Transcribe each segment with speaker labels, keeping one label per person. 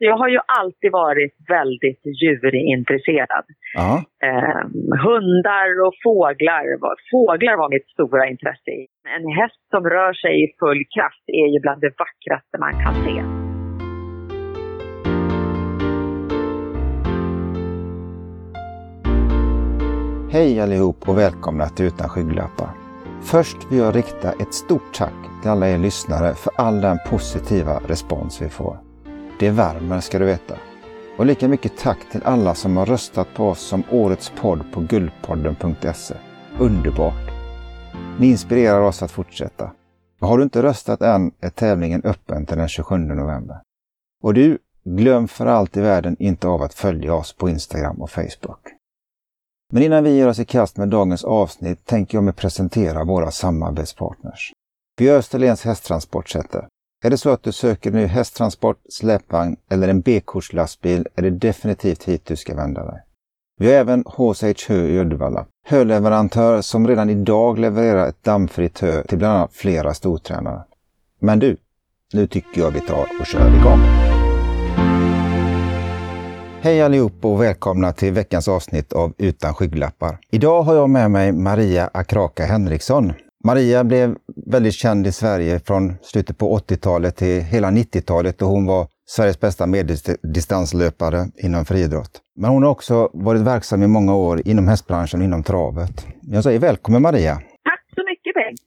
Speaker 1: Jag har ju alltid varit väldigt djurintresserad. Eh, hundar och fåglar. Fåglar var mitt stora intresse. En häst som rör sig i full kraft är ju bland det vackraste man kan se.
Speaker 2: Hej allihop och välkomna till Utan skygglappar. Först vill jag rikta ett stort tack till alla er lyssnare för all den positiva respons vi får. Det värmer ska du veta. Och lika mycket tack till alla som har röstat på oss som Årets podd på guldpodden.se. Underbart! Ni inspirerar oss att fortsätta. Och har du inte röstat än är tävlingen öppen till den 27 november. Och du, glöm för allt i världen inte av att följa oss på Instagram och Facebook. Men innan vi ger oss i kast med dagens avsnitt tänker jag mig presentera våra samarbetspartners. Vi Österlens hästtransportsätter. Är det så att du söker ny hästtransport, släpvagn eller en B-kortslastbil är det definitivt hit du ska vända dig. Vi har även HSH Hö i Uddevalla, höleverantör som redan idag levererar ett dammfritt hö till bland annat flera stortränare. Men du, nu tycker jag vi tar och kör igång. Hej allihop och välkomna till veckans avsnitt av Utan skygglappar. Idag har jag med mig Maria Akraka Henriksson. Maria blev väldigt känd i Sverige från slutet på 80-talet till hela 90-talet och hon var Sveriges bästa medeldistanslöpare inom friidrott. Men hon har också varit verksam i många år inom hästbranschen och inom travet. Jag säger välkommen Maria!
Speaker 1: Tack så mycket Bengt!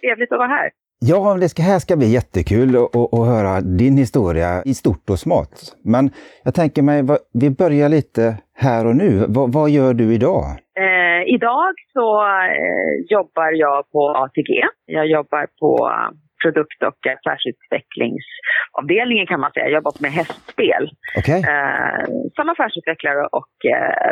Speaker 1: Trevligt att vara här.
Speaker 2: Ja, det ska, här ska bli jättekul att höra din historia i stort och smått. Men jag tänker mig, vi börjar lite här och nu. vad, vad gör du idag?
Speaker 1: Eh, idag så eh, jobbar jag på ATG. Jag jobbar på produkt och affärsutvecklingsavdelningen kan man säga. Jag jobbar med hästspel.
Speaker 2: Okay.
Speaker 1: Eh, som affärsutvecklare och eh,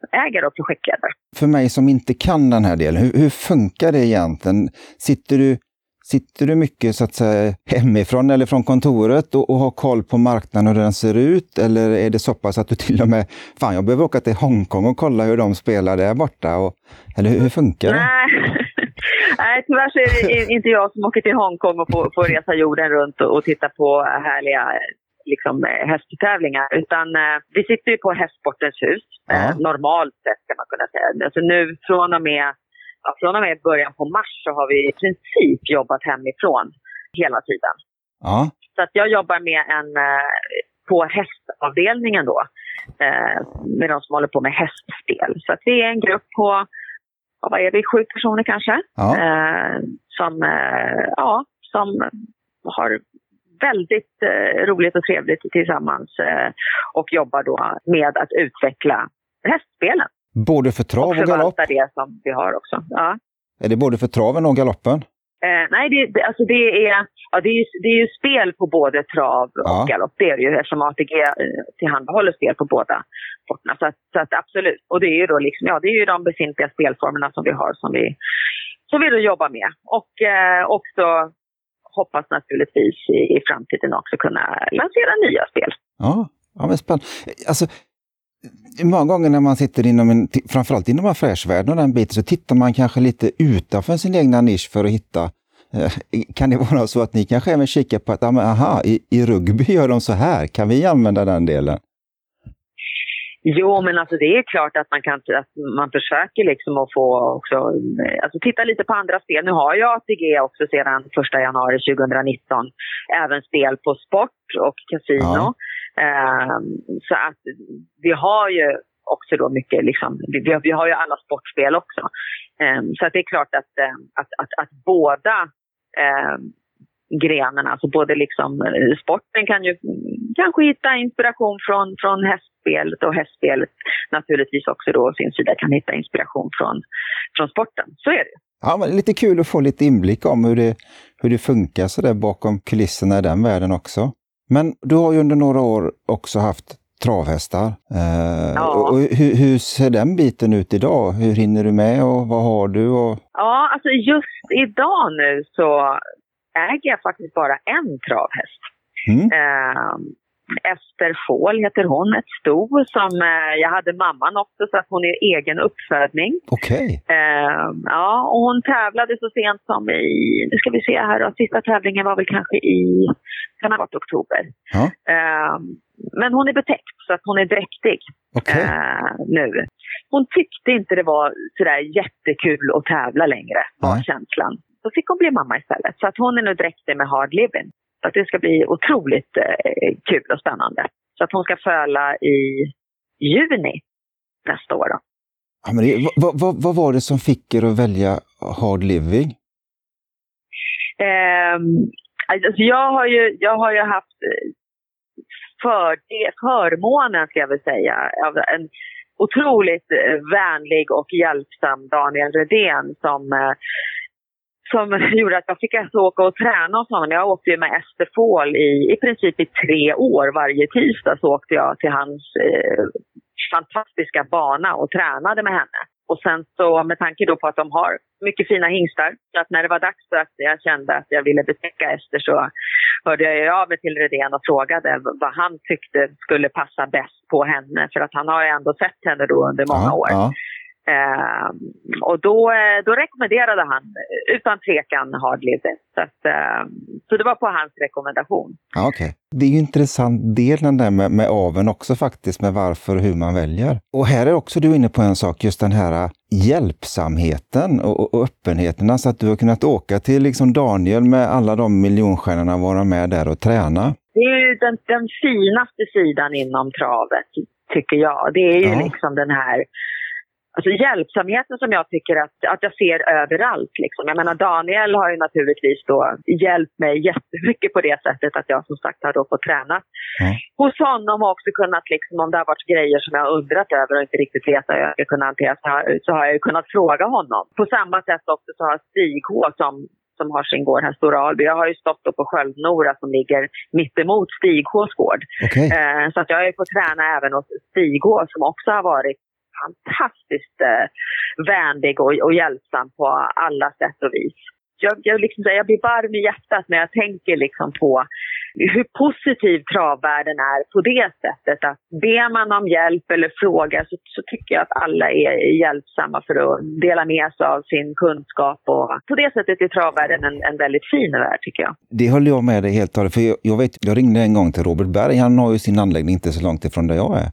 Speaker 1: produktägare och projektledare.
Speaker 2: För mig som inte kan den här delen, hur, hur funkar det egentligen? Sitter du Sitter du mycket så att säga hemifrån eller från kontoret och, och har koll på marknaden och hur den ser ut? Eller är det så pass att du till och med, fan jag behöver åka till Hongkong och kolla hur de spelar där borta? Och, eller hur, hur funkar det?
Speaker 1: Nej, tyvärr så är det inte jag som åker till Hongkong och får, får resa jorden runt och, och titta på härliga liksom, hästtävlingar. Utan eh, vi sitter ju på Hästsportens hus, eh, normalt sett kan man kunna säga. Alltså nu från och med ja, från och med början på mars så har vi i princip jobbat hemifrån hela tiden.
Speaker 2: Ja.
Speaker 1: Så att jag jobbar med en, eh, på hästavdelningen då, eh, med de som håller på med hästspel. Så att vi är en grupp på, vad är vi, sju personer kanske,
Speaker 2: ja.
Speaker 1: Eh, som, ja, som har väldigt roligt och trevligt tillsammans och jobbar då med att utveckla hästspelen.
Speaker 2: Både för trav och, och galopp?
Speaker 1: Och det som vi har också. Ja.
Speaker 2: Är det både för traven och galoppen?
Speaker 1: Eh, nej, det, alltså det, är, ja, det, är ju, det är ju spel på både trav och
Speaker 2: ja.
Speaker 1: galopp. Det är det ju eftersom ATG eh, tillhandahåller spel på båda sporterna. Så, så att absolut. Och det är ju då liksom, ja, det är ju de befintliga spelformerna som vi har som vi, som vi då jobbar med. Och eh, också hoppas naturligtvis i, i framtiden också kunna lansera nya spel.
Speaker 2: Ja, ja men spännande. Alltså, Många gånger när man sitter inom en, framförallt inom affärsvärlden och den biten, så tittar man kanske lite utanför sin egna nisch för att hitta eh, kan det vara så att ni kanske även kikar på att, aha, i, i rugby gör de så här, kan vi använda den delen?
Speaker 1: Jo, men alltså det är klart att man kan att man försöker liksom att få också, alltså titta lite på andra spel. Nu har jag ATG också sedan 1 januari 2019 även spel på sport och kasino. Ja. Ehm, så att vi har ju också då mycket, liksom, vi, vi har ju alla sportspel också. Ehm, så att det är klart att, ehm, att, att, att båda grenarna, alltså både liksom eh, sporten kan ju kanske hitta inspiration från, från hästspelet och hästspelet naturligtvis också då sin sida kan hitta inspiration från, från sporten. Så är det.
Speaker 2: Ja, men lite kul att få lite inblick om hur det, hur det funkar så där bakom kulisserna i den världen också. Men du har ju under några år också haft travhästar. Eh, ja. och hur, hur, ser den biten ut idag? Hur hinner du med och vad har du? Och...
Speaker 1: Ja, alltså just idag nu så äger jag faktiskt bara en travhäst.
Speaker 2: Mm.
Speaker 1: Eh, Ester Fåhl heter hon, ett sto som eh, jag hade mamman också så att hon är egen uppfödning.
Speaker 2: Okej.
Speaker 1: Eh, ja, och hon tävlade så sent som i, nu ska vi se här då, sista tävlingen var väl kanske i, kan ha varit oktober.
Speaker 2: Ja.
Speaker 1: Eh, men hon är betäckt så att hon är dräktig
Speaker 2: Okej.
Speaker 1: eh, nu. Hon tyckte inte det var sådär jättekul att tävla längre, var känslan. Så fick hon bli mamma istället. Så att hon är nu dräktig med hard living. Att det ska bli otroligt eh, kul och spännande. Så att hon ska föla i juni nästa år. Då.
Speaker 2: Ja, men det, vad, vad, vad var det som fick er att välja hard living?
Speaker 1: Ehm, alltså jag, har ju, jag har ju haft eh, för, förmånen, ska jag väl säga, av en otroligt eh, vänlig och hjälpsam Daniel Redén som, eh, som gjorde att jag fick alltså åka och träna hos honom. Jag åkte ju med Ester Fåhl i, i princip i tre år. Varje tisdag så åkte jag till hans eh, fantastiska bana och tränade med henne. Och sen så med tanke då på att de har mycket fina hingstar, så att när det var dags för att jag kände att jag ville betäcka Ester så hörde jag av mig till Redén och frågade vad han tyckte skulle passa bäst på henne. För att han har ju ändå sett henne då under många
Speaker 2: ja,
Speaker 1: år.
Speaker 2: Ja.
Speaker 1: Eh, och då, eh, då rekommenderade han eh, utan tvekan Hard Living. Så, att, eh, så det var på hans rekommendation.
Speaker 2: Ja, okej. Det är ju intressant delen där med, med aven också faktiskt, med varför och hur man väljer. Och här är också du inne på en sak, just den här äh, hjälpsamheten och, och, och öppenheten. Alltså att du har kunnat åka till liksom Daniel med alla de miljonstjärnorna och vara med där och träna.
Speaker 1: Det är ju den, den finaste sidan inom travet, tycker jag. Det är ju
Speaker 2: Ja.
Speaker 1: liksom den här Alltså hjälpsamheten som jag tycker att, att jag ser överallt. Liksom. Jag menar Daniel har ju naturligtvis då hjälpt mig jättemycket på det sättet att jag som sagt har då fått träna
Speaker 2: Ja.
Speaker 1: hos honom och också kunnat, liksom, om det har varit grejer som jag har undrat över och inte riktigt vet hur jag ska kunna hantera så har, så har jag ju kunnat fråga honom. På samma sätt också så har Stig H som som har sin gård här, Stora Alby. Jag har ju stått på Sköldnora som ligger mittemot Stig Hs gård.
Speaker 2: Okej.
Speaker 1: Eh, så att jag har ju fått träna även hos Stig H som också har varit fantastiskt eh, vänlig och, och hjälpsam på alla sätt och vis. Jag, jag, liksom, jag blir varm i hjärtat när jag tänker liksom på hur positiv travvärlden är på det sättet. Att ber man om hjälp eller frågar så, så tycker jag att alla är hjälpsamma för att dela med sig av sin kunskap. Och på det sättet är travvärlden en, en väldigt fin värld tycker jag.
Speaker 2: Det håller jag med dig helt och hållet. För jag, jag, vet, jag ringde en gång till Robert Berg, han har ju sin anläggning inte så långt ifrån där jag är.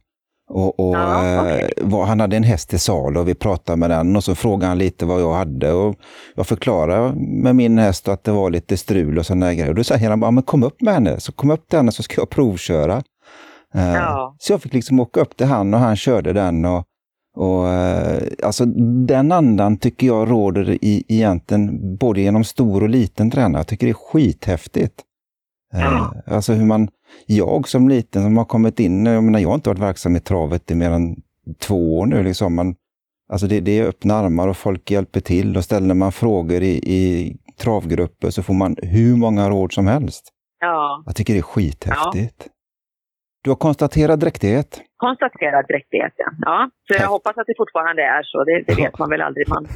Speaker 2: Och, och
Speaker 1: Ja, okej.
Speaker 2: eh, var, han hade en häst i salu och vi pratade med den och så frågade han lite vad jag hade. Och jag förklarade med min häst att det var lite strul och sådana grejer. Och då säger han bara, men kom upp med henne, så kom upp till henne så ska jag provköra. Eh,
Speaker 1: Ja.
Speaker 2: Så jag fick liksom åka upp till han och han körde den. Och, och eh, alltså den andan tycker jag råder i egentligen både genom stor och liten tränare. Jag tycker det är skithäftigt.
Speaker 1: Ja.
Speaker 2: Alltså hur man, jag som liten som har kommit in, jag menar jag har inte varit verksam i travet i mer än två år nu liksom. Man, alltså det, det är öppna armar och folk hjälper till och ställer man frågor i, i travgrupper så får man hur många råd som helst.
Speaker 1: Ja,
Speaker 2: Jag tycker det är skithäftigt. Du har konstaterat dräktighet.
Speaker 1: Konstaterad dräktighet ja. Så jag hoppas att det fortfarande är så. Det, det vet man väl aldrig. Man.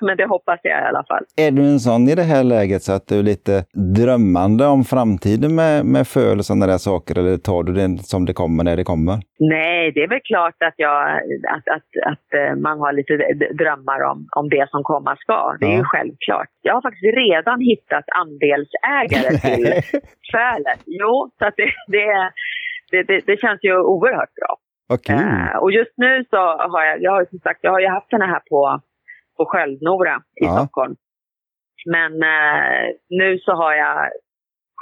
Speaker 1: Men det hoppas jag i alla fall.
Speaker 2: Är du en sån i det här läget så att du är lite drömmande om framtiden med, med föl och sådana där saker eller tar du det som det kommer när det kommer?
Speaker 1: Nej, det är väl klart att, jag, att, att, att eh, man har lite drömmar om, om det som komma ska. Det är
Speaker 2: Ja.
Speaker 1: ju självklart. Jag har faktiskt redan hittat andelsägare till fölet. Jo, så att det, det, det, det, det känns ju oerhört bra.
Speaker 2: Kul!
Speaker 1: Eh, och just nu så har jag, jag har ju som sagt, jag har ju haft den här på, på Sköldnora i
Speaker 2: Ja.
Speaker 1: Stockholm. Men eh, nu så har jag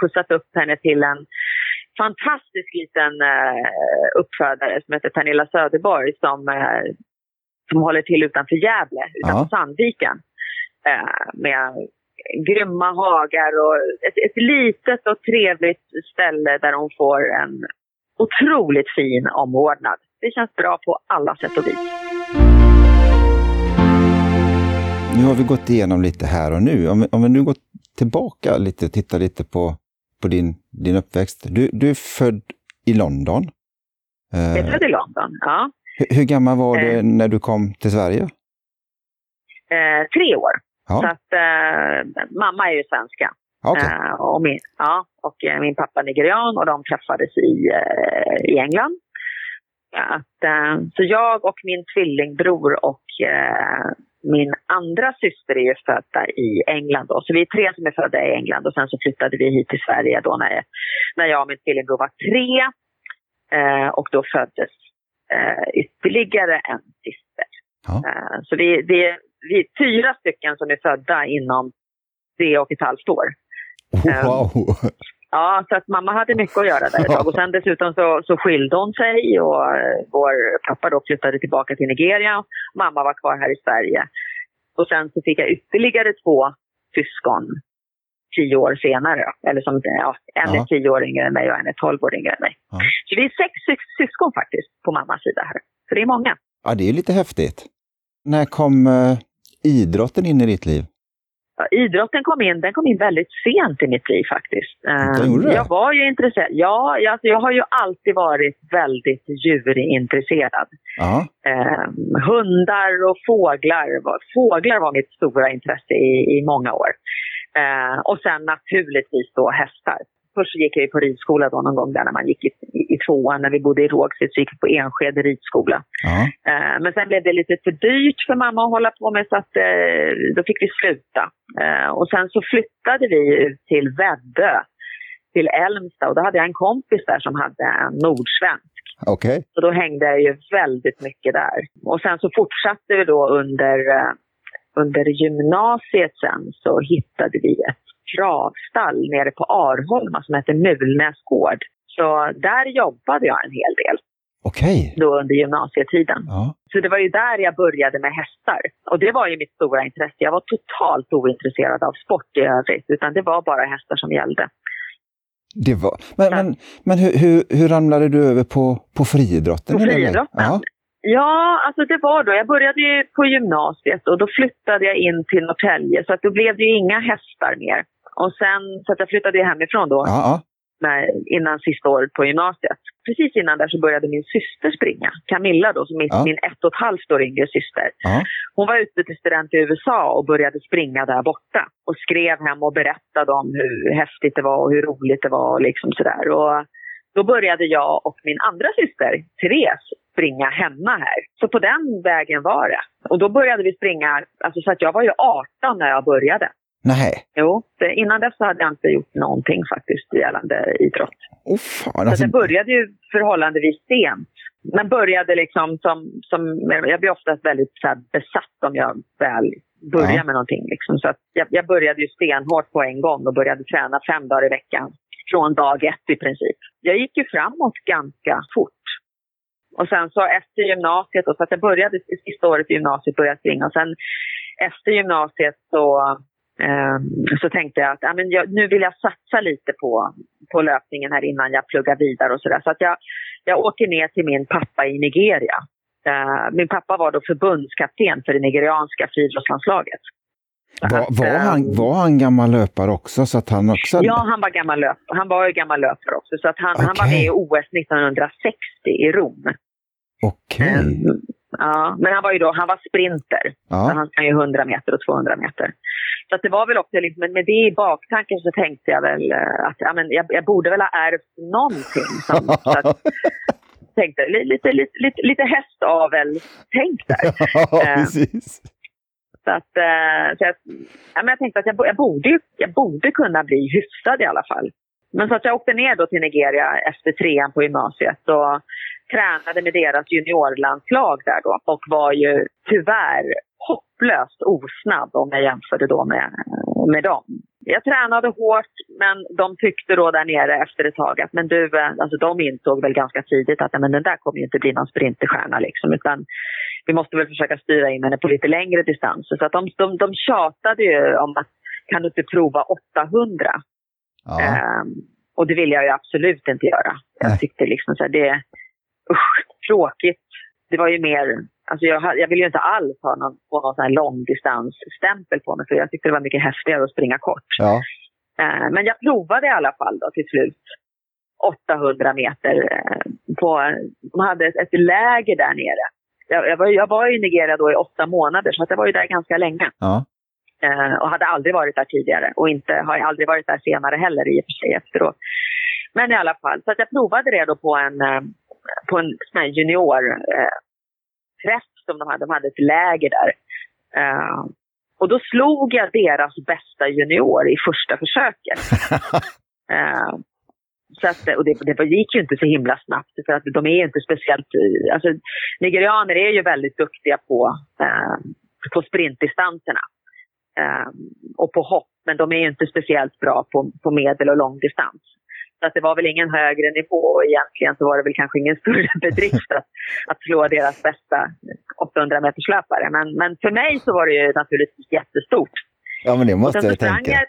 Speaker 1: skjutsat upp henne till en fantastisk liten eh, uppfödare som heter Pernilla Söderborg som, eh, som håller till utanför Gävle, utanför
Speaker 2: Ja.
Speaker 1: Sandviken. Eh, med grymma hagar och ett, ett litet och trevligt ställe där hon får en otroligt fin omvårdnad. Det känns bra på alla sätt och vis.
Speaker 2: Nu har vi gått igenom lite här och nu. Om vi, om vi nu går tillbaka lite och tittar lite på, på din, din uppväxt. Du, du är född i London.
Speaker 1: Jag är
Speaker 2: Eh,
Speaker 1: född i London, ja.
Speaker 2: hur, hur gammal var du
Speaker 1: Eh.
Speaker 2: när du kom till Sverige?
Speaker 1: Eh, tre år. Så
Speaker 2: Ja,
Speaker 1: att eh, mamma är ju svenska.
Speaker 2: Okay.
Speaker 1: Uh, och min, ja, och uh, min pappa nigerian och de träffades i, uh, i England. Att, så jag och min tvillingbror och min andra syster är ju födda i England då. Så vi är tre som är födda i England och sen så flyttade vi hit till Sverige då när, när jag och min tvillingbror var tre. och då föddes ytterligare en syster. Ja. så vi, vi, vi är fyra stycken som är födda inom tre och ett halvt år.
Speaker 2: Wow!
Speaker 1: Ja, så att mamma hade mycket att göra där ett tag. Och sen dessutom så, så skilde hon sig och uh, vår pappa då flyttade tillbaka till Nigeria. Mamma var kvar här i Sverige. Och sen så fick jag ytterligare två syskon tio år senare. Eller som, ja, en är tio år yngre än mig och en är tolv år yngre än mig. Ja. Så vi är sex syskon faktiskt på mammas sida här. Så det är många.
Speaker 2: Ja, det är lite häftigt. När kom uh, idrotten in i ditt liv?
Speaker 1: Idrotten kom in, den kom in väldigt sent i mitt liv faktiskt.
Speaker 2: Uh,
Speaker 1: jag var ju intresserad. Ja, jag, alltså, jag har ju alltid varit väldigt djurintresserad. Uh, hundar och fåglar. Fåglar var mitt stora intresse i, i många år. Uh, och sen naturligtvis då hästar först gick jag på ridskola då någon gång där när man gick i, i, i tvåan när vi bodde i Rågsved så gick jag på Enskede ridskola.
Speaker 2: Ja.
Speaker 1: Uh, men sen blev det lite för dyrt för mamma att hålla på med så att uh, då fick vi sluta. Uh, och sen så flyttade vi ut till Väddö, till Älmstad och då hade jag en kompis där som hade en nordsvensk.
Speaker 2: Okay.
Speaker 1: Så då hängde jag ju väldigt mycket där. Och sen så fortsatte vi då under, under gymnasiet sen så hittade vi ett travstall nere på Arholma som heter Mulnäs gård. Så där jobbade jag en hel del.
Speaker 2: Okej.
Speaker 1: Då under gymnasietiden.
Speaker 2: Ja.
Speaker 1: Så det var ju där jag började med hästar. Och det var ju mitt stora intresse. Jag var totalt ointresserad av sport i övrigt. Utan det var bara hästar som gällde.
Speaker 2: Det var... Men, men, men hur, hur, hur ramlade du över på, på friidrotten?
Speaker 1: På friidrotten? Ja. Ja, alltså det var då. Jag började ju på gymnasiet och då flyttade jag in till Norrtälje. Så att då blev det ju inga hästar mer. Och sen, så att jag flyttade ju hemifrån då.
Speaker 2: Ja.
Speaker 1: Med, innan sista året på gymnasiet. Precis innan där så började min syster springa. Camilla då, som min, ja. min ett och ett halvt år yngre syster.
Speaker 2: Ja.
Speaker 1: Hon var utbytesstudent i USA och började springa där borta. Och skrev hem och berättade om hur häftigt det var och hur roligt det var och liksom sådär. Och då började jag och min andra syster, Therese, springa hemma här. Så på den vägen var det. Och då började vi springa, alltså så att jag var ju 18 när jag började.
Speaker 2: Nej.
Speaker 1: Jo, innan dess hade jag inte gjort någonting faktiskt gällande idrott.
Speaker 2: Oh, fan,
Speaker 1: alltså... Så jag började ju förhållandevis sent. Men började liksom som, som jag blir oftast väldigt så besatt om jag väl börjar ja. med någonting. Liksom. Så jag, jag började ju stenhårt på en gång och började träna fem dagar i veckan. Från dag ett i princip. Jag gick ju framåt ganska fort. Och sen så efter gymnasiet, och så att jag började sista året i gymnasiet började springa och sen efter gymnasiet så så tänkte jag att ja, men jag, nu vill jag satsa lite på, på löpningen här innan jag pluggar vidare och sådär. Så att jag, jag åker ner till min pappa i Nigeria. Uh, min pappa var då förbundskapten för det nigerianska friidrottslandslaget.
Speaker 2: Var, var, han, ehm, var han gammal löpare också? Så att han också...
Speaker 1: Ja, han var gammal löpare. Han var ju gammal löpare också. Så att han, okay. han var med i OS 1960 i Rom.
Speaker 2: Okej. Okay.
Speaker 1: Ja, men han var ju då, han var sprinter.
Speaker 2: Ja.
Speaker 1: han sprang ju 100 meter och 200 meter. Så att det var väl också, liksom, med det i baktanken så tänkte jag väl eh, att ja, men jag, jag borde väl ha ärvt någonting. Som, så att, tänkte, lite, lite, lite, lite hästavel-tänk där.
Speaker 2: Ja, eh, precis.
Speaker 1: Så, att, eh, så jag, ja, men jag tänkte att jag, jag, borde, jag borde kunna bli hyfsad i alla fall. Men så att jag åkte ner då till Nigeria efter trean på gymnasiet och tränade med deras juniorlandslag där då och var ju tyvärr hopplöst osnabb om jag jämförde då med, med dem. Jag tränade hårt, men de tyckte då där nere efter ett tag att men du, alltså de insåg väl ganska tidigt att men den där kommer ju inte bli någon sprinterstjärna liksom, utan vi måste väl försöka styra in henne på lite längre distanser. Så att de, de, de tjatade ju om att kan du inte prova 800?
Speaker 2: Ja.
Speaker 1: Um, och det ville jag ju absolut inte göra. Jag tyckte liksom så här, det, usch, tråkigt. Det var ju mer Alltså jag, jag ville ju inte alls ha någon, få någon sån här långdistansstämpel på mig för jag tyckte det var mycket häftigare att springa kort.
Speaker 2: Ja.
Speaker 1: Eh, men jag provade i alla fall då till slut 800 meter. Eh, på, de hade ett, läger där nere. Jag, jag, var, jag var i Nigeria då i åtta månader så att jag var ju där ganska länge.
Speaker 2: Ja.
Speaker 1: Eh, och hade aldrig varit där tidigare och inte, har aldrig varit där senare heller i och för sig efteråt. Men i alla fall, så att jag provade det då på en, på en sån här junior eh, träff som de hade. De hade ett läger där. Eh, och då slog jag deras bästa junior i första försöket. eh, så att, och det, det gick ju inte så himla snabbt för att de är inte speciellt... Alltså, nigerianer är ju väldigt duktiga på, eh, på sprintdistanserna eh, och på hopp, men de är ju inte speciellt bra på, på medel och långdistans. Så att det var väl ingen högre nivå och egentligen så var det väl kanske ingen större bedrift att, att slå deras bästa 800 meters löpare. Men, men för mig så var det ju naturligtvis jättestort.
Speaker 2: Ja, men det måste jag tänka.
Speaker 1: Jag,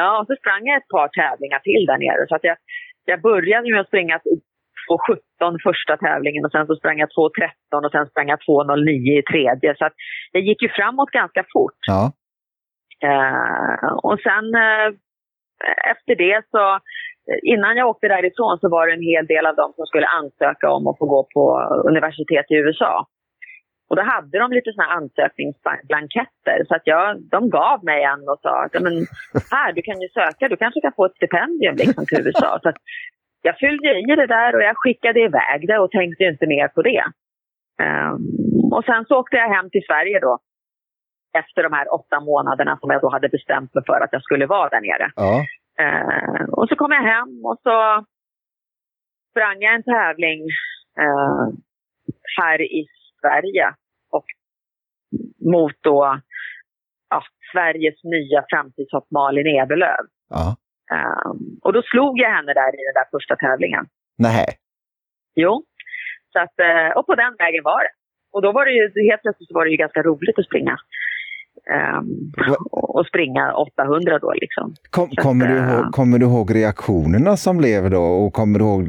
Speaker 1: ja, och så sprang jag ett par tävlingar till där nere. Så att jag, jag började med att springa 2.17 första tävlingen och sen så sprang jag 2.13 och sen sprang jag 2.09 i tredje. Så att jag gick ju framåt ganska fort.
Speaker 2: Ja.
Speaker 1: Uh, och sen uh, efter det så, innan jag åkte därifrån så var det en hel del av dem som skulle ansöka om att få gå på universitet i USA. Och då hade de lite såna ansökningsblanketter så att jag, de gav mig en och sa att men, här, du kan ju söka, du kanske kan få ett stipendium liksom till USA. Så att jag fyllde i det där och jag skickade iväg det och tänkte inte mer på det. Um, och sen så åkte jag hem till Sverige då efter de här åtta månaderna som jag då hade bestämt mig för att jag skulle vara där nere.
Speaker 2: Ja.
Speaker 1: Uh, och så kom jag hem och så sprang jag en tävling uh, här i Sverige och mot då ja, Sveriges nya framtidshopp Malin Eberlöv.
Speaker 2: Ja.
Speaker 1: Um, och då slog jag henne där i den där första tävlingen.
Speaker 2: Nej.
Speaker 1: Jo. Så att, uh, och på den vägen var det. Och då var det ju, helt plötsligt så var det ju ganska roligt att springa. Um, och springa 800 då liksom.
Speaker 2: Kom, kommer, att, du ihåg, uh, kommer du ihåg reaktionerna som blev då och kommer du ihåg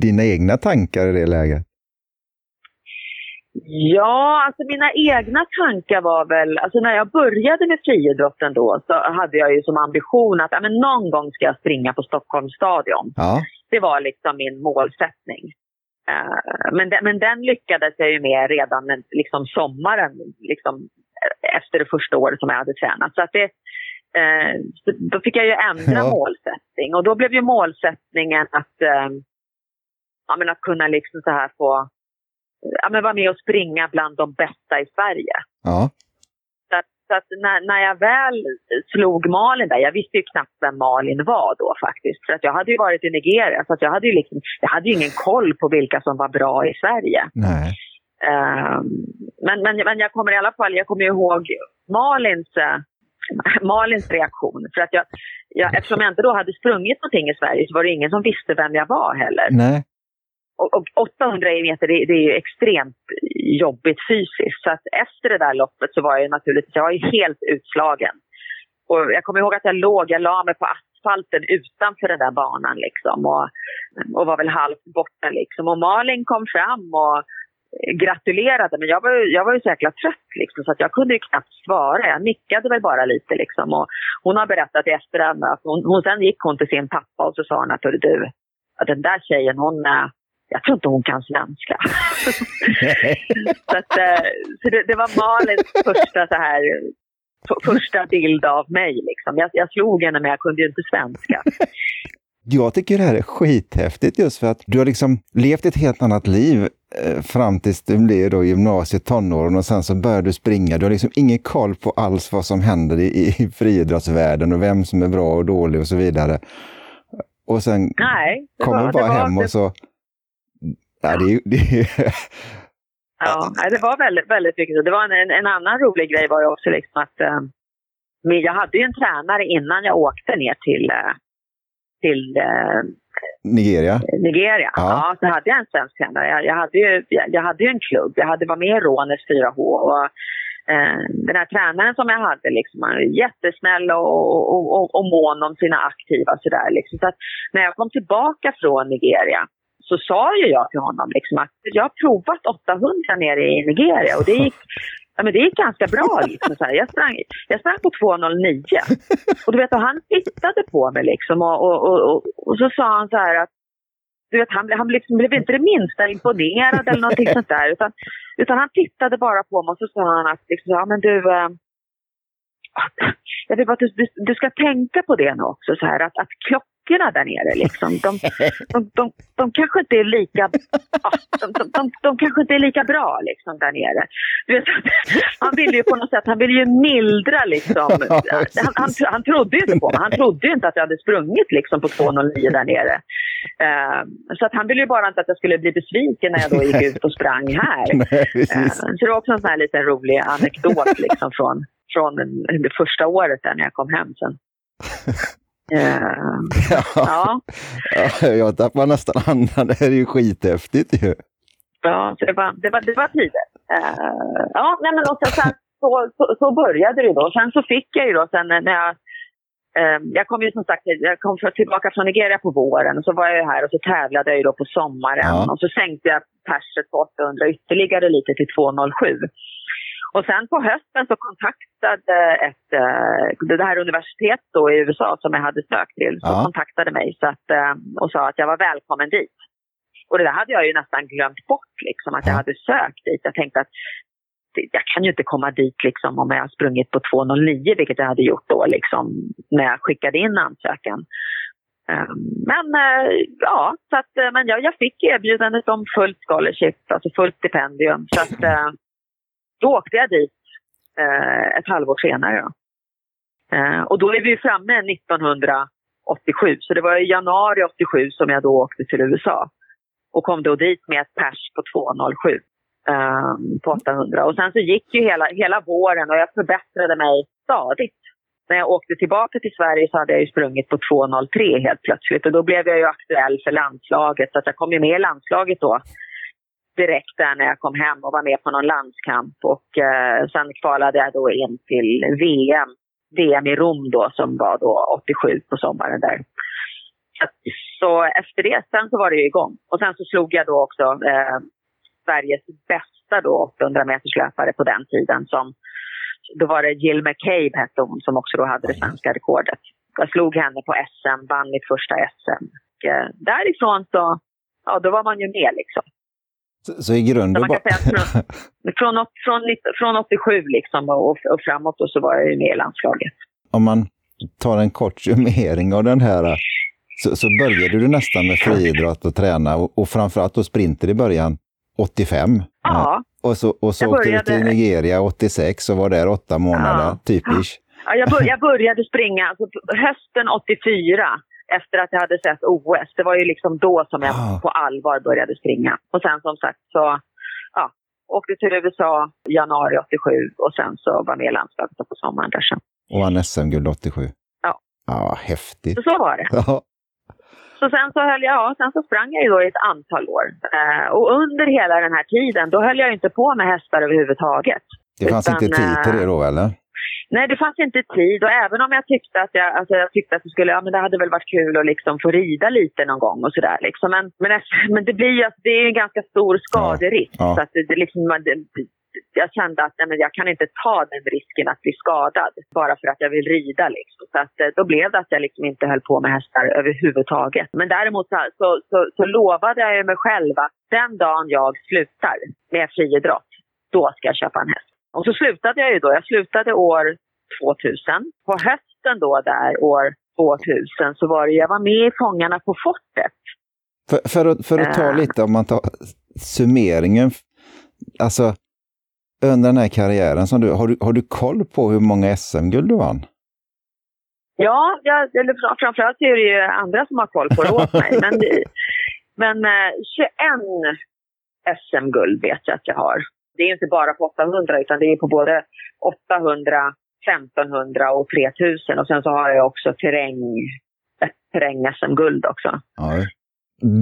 Speaker 2: dina egna tankar i det läget?
Speaker 1: Ja, alltså mina egna tankar var väl, alltså när jag började med friidrotten då så hade jag ju som ambition att men någon gång ska jag springa på Stockholms stadion.
Speaker 2: Ja.
Speaker 1: Det var liksom min målsättning. Uh, men, de, men den lyckades jag ju med redan liksom sommaren, liksom, efter det första året som jag hade tränat. Så att det, uh, då fick jag ju ändra ja. målsättning och då blev ju målsättningen att, uh, ja, men att kunna liksom så här få ja, men vara med och springa bland de bästa i Sverige.
Speaker 2: Ja.
Speaker 1: Så, att, så att när, när jag väl slog Malin där, jag visste ju knappt vem Malin var då faktiskt. För att jag hade ju varit i Nigeria, så att jag hade ju liksom, jag hade ju ingen koll på vilka som var bra i Sverige.
Speaker 2: Nej.
Speaker 1: Um, men, men, men jag kommer i alla fall, jag kommer ihåg Malins, uh, Malins reaktion. För att jag, jag, eftersom jag inte då hade sprungit någonting i Sverige så var det ingen som visste vem jag var heller.
Speaker 2: Nej
Speaker 1: och, 800 meter, det, det, är ju extremt jobbigt fysiskt. Så att efter det där loppet så var jag naturligtvis, jag var helt utslagen. Och jag kommer ihåg att jag låg, jag la mig på asfalten utanför den där banan liksom och, och var väl halvt borta liksom. Och Malin kom fram och gratulerade men jag var, jag var ju så jäkla trött liksom så att jag kunde ju knappt svara. Jag nickade väl bara lite liksom och hon har berättat i efterhand att hon, hon, sen gick hon till sin pappa och så sa hon att du, att den där tjejen hon, jag tror inte hon kan svenska. så att, eh, så det, det, var Malins första, så här, första bild av mig. Liksom. Jag, jag slog henne men jag kunde ju inte svenska.
Speaker 2: Jag tycker det här är skithäftigt just för att du har liksom levt ett helt annat liv eh, fram tills du blev då gymnasiet, tonåren och sen så började du springa. Du har liksom ingen koll på alls vad som händer i, i friidrottsvärlden och vem som är bra och dålig och så vidare. Och sen
Speaker 1: Nej,
Speaker 2: kommer du bara hem och så Ja, det, det...
Speaker 1: ja, det var väldigt, väldigt viktigt. Det var en, en annan rolig grej var ju också liksom att uh, jag hade ju en tränare innan jag åkte ner till, uh, till
Speaker 2: Nigeria?
Speaker 1: Nigeria, ja. ja. Så hade jag en svensk tränare. Jag, jag, hade ju, jag, jag hade ju en klubb. Jag hade varit med i Rånes 4H. Och, den här tränaren som jag hade, liksom, han var jättesnäll och, och, och, och mån om sina aktiva. Så, där, liksom. så när jag kom tillbaka från Nigeria så sa ju jag till honom liksom att jag har provat 800 nere i Nigeria och det gick, ja, men det gick ganska bra. Liksom, så här. Jag, sprang, jag sprang på 2.09 och du vet, och han tittade på mig liksom och, och, och, och, så sa han så här att du vet, han, han liksom blev inte det minsta imponerad eller någonting sånt där. Utan, utan han tittade bara på mig och så sa han att liksom, ja, men du, äh, jag vill bara att du, du, du, ska tänka på det nu också, så här, att, att klockorna där nere, liksom, de, de, de, de kanske inte är lika, ja, de, de, de, kanske inte är lika bra liksom, där nere. Vet, han ville ju på något sätt, han ville ju mildra liksom. Han, han, han trodde ju inte på mig, han trodde ju inte att jag hade sprungit liksom, på 2.09 där nere. Uh, så att han ville ju bara inte att jag skulle bli besviken när jag då gick ut och sprang här. uh, så det var också en sån här liten rolig anekdot liksom, från från det första året där när jag kom hem sen.
Speaker 2: Uh, ja. ja. ja. Jag tappar nästan andan. Det här är ju skithäftigt ju.
Speaker 1: Ja, det var, det var, det var tider. Uh, ja, nej, men och sen, så, så, så, började det då. Sen så fick jag ju då sen när jag uh, jag kom ju som sagt jag kom tillbaka från Nigeria på våren och så var jag här och så tävlade jag ju då på sommaren ja. och så sänkte jag perset på 800 ytterligare lite till 207. Och sen på hösten så kontaktade ett, eh, det här universitetet då i USA som jag hade sökt till, så ja. kontaktade mig så att, eh, och sa att jag var välkommen dit. Och det där hade jag ju nästan glömt bort, liksom, att jag hade sökt dit. Jag tänkte att jag kan ju inte komma dit liksom, om jag har sprungit på 2.09, vilket jag hade gjort då liksom, när jag skickade in ansökan. Ehm, men eh, ja, så att, men jag, jag fick erbjudandet om fullt scholarship, alltså fullt stipendium. Så att, då åkte jag dit eh, ett halvår senare. Då. Eh, och då är vi framme 1987, så det var i januari 87 som jag då åkte till USA. Och kom då dit med ett pers på 2.07 eh, på 800. Och sen så gick ju hela, hela våren och jag förbättrade mig stadigt. När jag åkte tillbaka till Sverige så hade jag ju sprungit på 2.03 helt plötsligt och då blev jag ju aktuell för landslaget. Så att jag kom ju med i landslaget då direkt där när jag kom hem och var med på någon landskamp. Och eh, sen kvalade jag då in till VM. VM i Rom då som var då 87 på sommaren där. Så, så efter det, sen så var det ju igång. Och sen så slog jag då också eh, Sveriges bästa då 800-meterslöpare på den tiden som då var det Jill McCabe hette hon som också då hade det svenska rekordet. Jag slog henne på SM, vann mitt första SM. Och, eh, därifrån så, ja då var man ju med liksom.
Speaker 2: Så, så i grunden...
Speaker 1: man kan säga från, från, från, från 87 liksom och, och framåt och så var jag ju med i landslaget.
Speaker 2: Om man tar en kort summering av den här så, så började du nästan med friidrott och träna och, och framförallt då sprinter i början 85.
Speaker 1: Ja.
Speaker 2: Och så, och så åkte du till Nigeria 86 och var där åtta månader, ja. typiskt.
Speaker 1: Ja, jag, bör, jag började springa alltså, hösten 84 efter att jag hade sett OS. Det var ju liksom då som jag ah. på allvar började springa. Och sen som sagt så ja, åkte till USA januari 87 och sen så var med i landslaget på sommaren där sen.
Speaker 2: Och vann SM-guld 87?
Speaker 1: Ja.
Speaker 2: Ja, häftigt.
Speaker 1: Så, så var det. Ja. Så sen så höll jag, ja, sen så sprang jag ju då i ett antal år. Eh, och under hela den här tiden, då höll jag inte på med hästar överhuvudtaget.
Speaker 2: Det fanns Utan, inte tid till det då eller?
Speaker 1: Nej, det fanns inte tid och även om jag tyckte att jag, alltså jag tyckte att det skulle, ja men det hade väl varit kul att liksom få rida lite någon gång och sådär liksom. Men, men, men det blir ju, alltså, det är en ganska stor skaderisk. Ja, ja. Så att det, det liksom, det, jag kände att nej, men jag kan inte ta den risken att bli skadad bara för att jag vill rida. Liksom. Så att, eh, då blev det att jag liksom inte höll på med hästar överhuvudtaget. Men däremot så, så, så, så lovade jag mig själv att den dagen jag slutar med friidrott, då ska jag köpa en häst. Och så slutade jag ju då. Jag slutade år 2000. På hösten då där, år 2000, så var det, jag var med i Fångarna på fortet.
Speaker 2: För, för, att, för att ta uh, lite, om man tar summeringen, alltså under den här karriären som du, har du, har du koll på hur många SM-guld du vann?
Speaker 1: Ja, jag, eller framförallt är det ju andra som har koll på det åt mig. Men, men eh, 21 SM-guld vet jag att jag har det är inte bara på 800 utan det är på både 800, 1500 och 3000 och sen så har jag också terräng, ett terräng-SM-guld också.
Speaker 2: Ja.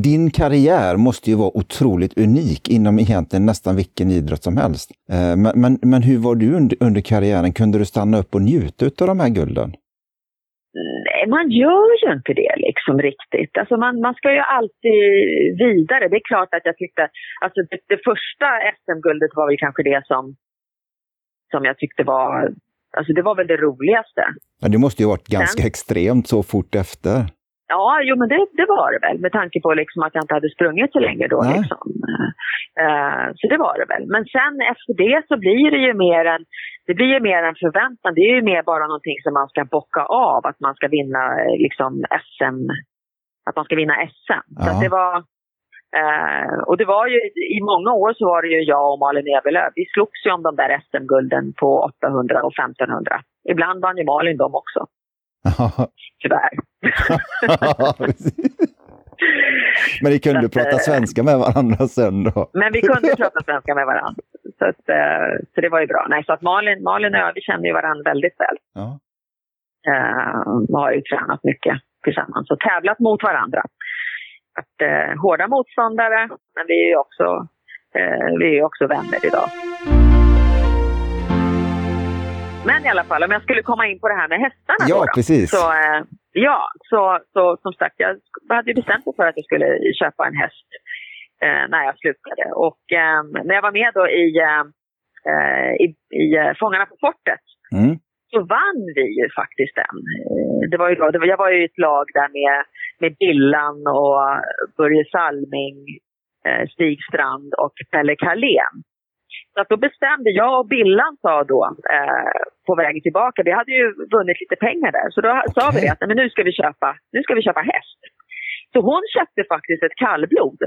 Speaker 2: Din karriär måste ju vara otroligt unik inom egentligen nästan vilken idrott som helst. Eh, men, men, men hur var du under, under karriären? Kunde du stanna upp och njuta av de här gulden?
Speaker 1: Man gör ju inte det liksom riktigt. Alltså man, man ska ju alltid vidare. Det är klart att jag tyckte, alltså det, det första SM-guldet var väl kanske det som, som jag tyckte var, alltså det var väl det roligaste.
Speaker 2: Ja, det måste ju varit ganska Sen, extremt så fort efter.
Speaker 1: Ja, jo men det, det var det väl med tanke på liksom att jag inte hade sprungit så länge då. Liksom. Eh, så det var det väl. Men sen efter det så blir det ju mer en, det blir ju mer en förväntan. Det är ju mer bara någonting som man ska bocka av, att man ska vinna eh, liksom SM, att man ska vinna SM. Så
Speaker 2: Ja.
Speaker 1: att det var, eh, och det var ju, i många år så var det ju jag och Malin Evelöv. Vi slogs ju om de där SM-gulden på 800 och 1500. Ibland vann ju Malin dem också, tyvärr.
Speaker 2: Men ni kunde
Speaker 1: att,
Speaker 2: prata
Speaker 1: eh,
Speaker 2: svenska med varandra sen då?
Speaker 1: Men vi kunde prata svenska med varandra. Så, att, eh, så det var ju bra. Nej, så att Malin, Malin och jag, vi känner ju varandra väldigt väl.
Speaker 2: Ja.
Speaker 1: Vi har ju tränat mycket tillsammans och tävlat mot varandra. Att, eh, hårda motståndare, men vi är ju också, eh, vi är också vänner idag. Men i alla fall, om jag skulle komma in på det här med hästarna
Speaker 2: Ja,
Speaker 1: då, då.
Speaker 2: precis.
Speaker 1: Så, eh, ja, så, så som sagt, jag hade bestämt mig för att jag skulle köpa en häst eh, när jag slutade. Och eh, när jag var med då i, eh, eh, i, i Fångarna på fortet
Speaker 2: Mm.
Speaker 1: så vann vi ju faktiskt den. Det var ju då, det var, jag var ju i ett lag där med, med Billan och Börje Salming, eh, Stig Strand och Pelle Carlén. Så då bestämde jag och Billan sa då eh, på vägen tillbaka, vi hade ju vunnit lite pengar där, så då sa vi det att men nu ska vi köpa, nu ska vi köpa häst. Så hon köpte faktiskt ett kallblod.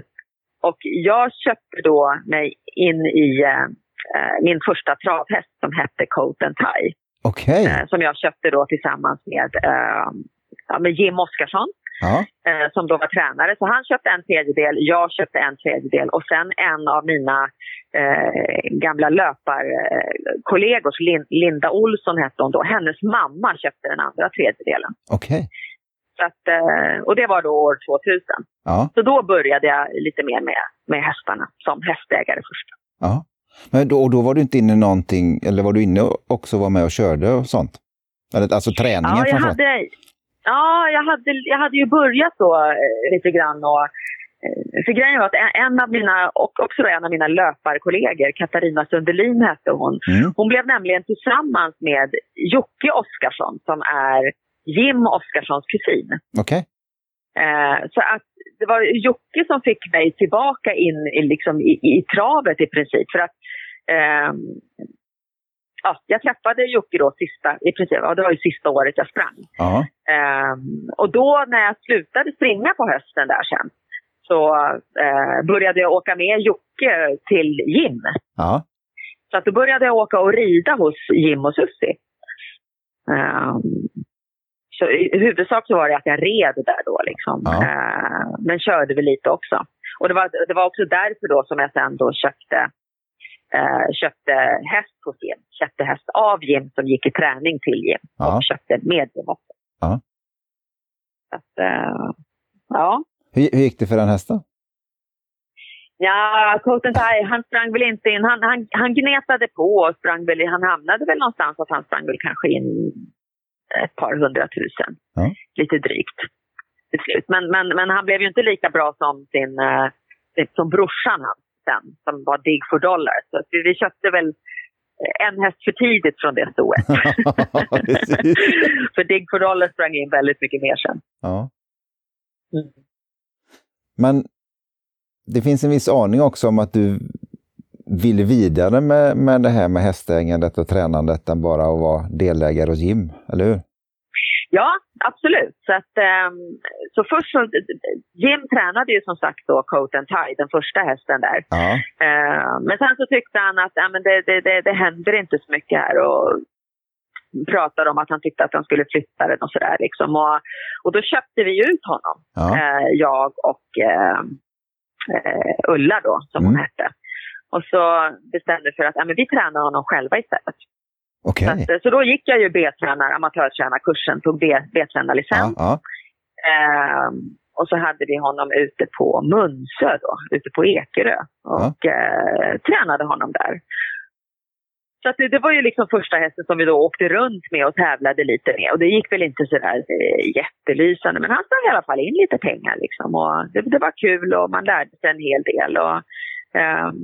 Speaker 1: Och jag köpte då mig in i eh, eh, min första travhäst som hette Coat and Tie.
Speaker 2: Okej.
Speaker 1: Eh, som jag köpte då tillsammans med, eh, ja, med Jim Oskarsson
Speaker 2: Ja.
Speaker 1: eh, som då var tränare. Så han köpte en tredjedel, jag köpte en tredjedel och sen en av mina eh, gamla löparkollegor, Lin, Linda Olsson hette hon då, hennes mamma köpte den andra tredjedelen.
Speaker 2: Okej.
Speaker 1: Så att, eh, och det var då år 2000.
Speaker 2: Ja.
Speaker 1: Så då började jag lite mer med, med hästarna som hästägare först.
Speaker 2: Ja. Men då, och då var du inte inne någonting, eller var du inne och också var med och körde och sånt? Eller, alltså träningen
Speaker 1: Ja, jag hade, ja jag, hade, jag hade ju börjat då eh, lite grann och eh, för grejen var att en, av mina, och också en av mina löparkollegor, Katarina Sundelin hette hon,
Speaker 2: Mm.
Speaker 1: hon blev nämligen tillsammans med Jocke Oskarsson som är Jim Oskarssons kusin.
Speaker 2: Okej.
Speaker 1: Eh, så att det var Jocke som fick mig tillbaka in i, liksom, i, i travet i princip. För att ehm, ja, jag träffade Jocke då sista, i princip, ja, det var ju sista året jag sprang.
Speaker 2: Ja.
Speaker 1: Ehm, och då när jag slutade springa på hösten där sen så eh, började jag åka med Jocke till Jim.
Speaker 2: Ja.
Speaker 1: Så att då började jag åka och rida hos Jim och Susie. Ehm, så i i huvudsak så var det att jag red där då liksom.
Speaker 2: Ja.
Speaker 1: Ehm, men körde väl lite också. Och det var, det var också därför då som jag sen då köpte, eh, köpte häst hos Jim. Köpte häst av Jim som gick i träning till Jim.
Speaker 2: Ja.
Speaker 1: Och köpte med Jim också.
Speaker 2: Ja.
Speaker 1: Att, eh, ja.
Speaker 2: Hur, hur gick det för den hästen?
Speaker 1: Ja, Coten Tai, han sprang väl inte in. Han, han, han gnetade på och sprang väl, han hamnade väl någonstans att han sprang väl kanske in ett par hundratusen.
Speaker 2: Ja.
Speaker 1: Lite drygt till slut. Men, men, men han blev ju inte lika bra som sin, eh, som brorsan han sen, som var Dig for Dollar. Så vi, vi köpte väl en häst för tidigt från det stoet. För Dig for Dollar sprang in väldigt mycket mer sen.
Speaker 2: Ja.
Speaker 1: Mm.
Speaker 2: Men det finns en viss aning också om att du vill vidare med, med det här med hästägandet och tränandet än bara att vara delägare hos Jim, eller hur?
Speaker 1: Ja, absolut. Så, att, ehm, så först så, Jim tränade ju som sagt då Coat and Tie, den första hästen där.
Speaker 2: Ja.
Speaker 1: Eh, men sen så tyckte han att ja, men det, det, det, det händer inte så mycket här och pratade om att han tyckte att han skulle flytta den och sådär liksom. Och, och då köpte vi ut honom,
Speaker 2: Ja.
Speaker 1: eh, jag och eh, Ulla då, som hon
Speaker 2: Mm.
Speaker 1: hette. Och så bestämde vi för att ja, men vi tränar honom själva istället.
Speaker 2: Okej.
Speaker 1: Så, att, eh, så då gick jag ju B-tränar, amatörtränarkursen, tog B-tränarlicens.
Speaker 2: Ja, ja.
Speaker 1: Ehm, och så hade vi honom ute på Munsö då, ute på Ekerö. Och eh, tränade honom där. Så det, det var ju liksom första hästen som vi då åkte runt med och tävlade lite med. Och det gick väl inte sådär eh, jättelysande. Men han sprang i alla fall in lite pengar liksom. Och det, det var kul och man lärde sig en hel del. Och, ehm,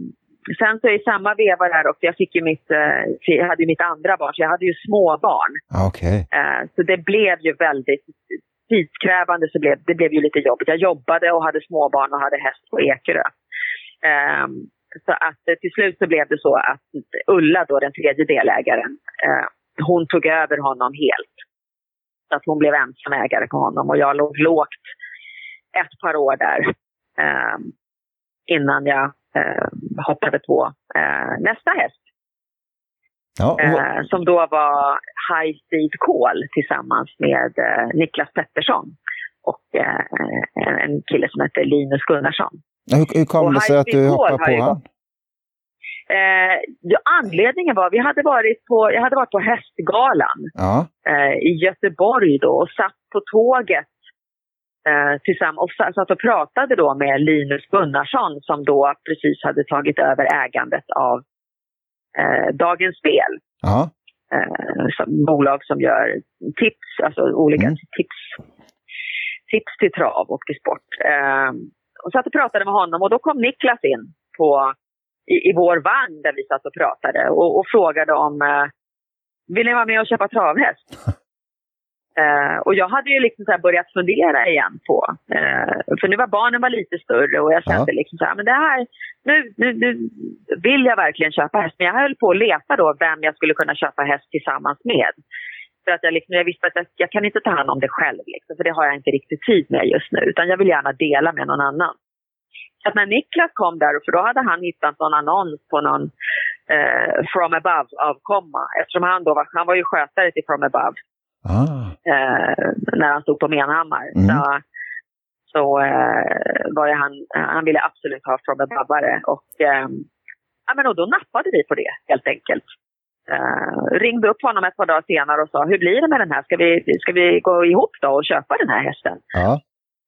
Speaker 1: sen så i samma veva där också, jag fick ju mitt, eh, jag hade ju mitt andra barn, så jag hade ju småbarn.
Speaker 2: Ja, Okej.
Speaker 1: Eh, Så det blev ju väldigt tidskrävande, så blev, det blev ju lite jobbigt. Jag jobbade och hade småbarn och hade häst på Ekerö. Ehm, så att eh, till slut så blev det så att Ulla, då den tredje delägaren, hon tog över honom helt. Så att hon blev ensam ägare på honom och jag låg lågt ett par år där eh, innan jag hoppade på eh, nästa häst. Ja, och... Eh, som då var High Speed Call tillsammans med eh, Niklas Pettersson och eh, en kille som heter Linus Gunnarsson.
Speaker 2: Hur, hur kom och det sig att du hoppade på honom?
Speaker 1: Eh, ja, anledningen var, vi hade varit på, jag hade varit på Hästgalan ja. eh, i Göteborg då och satt på tåget eh, tillsammans och satt och pratade då med Linus Gunnarsson som då precis hade tagit över ägandet av eh, Dagens Spel. Ja. Eh, som, bolag som gör tips, alltså olika mm. tips, tips till trav och till sport. Eh, och satt och pratade med honom och då kom Niklas in på, i, i vår vagn där vi satt och pratade och, och frågade om eh, vill ni vara med och köpa travhäst? Uh, och jag hade ju liksom så börjat fundera igen på, uh, för nu var barnen var lite större och jag kände ja. liksom så här, men det här, nu, nu, nu vill jag verkligen köpa häst. Men jag höll på att leta då vem jag skulle kunna köpa häst tillsammans med. För att jag, liksom, jag visste att jag, jag kan inte ta hand om det själv, liksom, för det har jag inte riktigt tid med just nu. Utan jag vill gärna dela med någon annan. Så när Niklas kom där, för då hade han hittat någon annons på någon uh, From Above-avkomma. Eftersom han då var, han var ju skötare till From Above. Ah. Eh, när han stod på Menhammar. Mm. Så, så eh, var det han, han ville absolut ha From Above och, eh, ja, men och då nappade vi på det helt enkelt. Uh, ringde upp honom ett par dagar senare och sa, hur blir det med den här? Ska vi, ska vi gå ihop då och köpa den här hästen? Ja.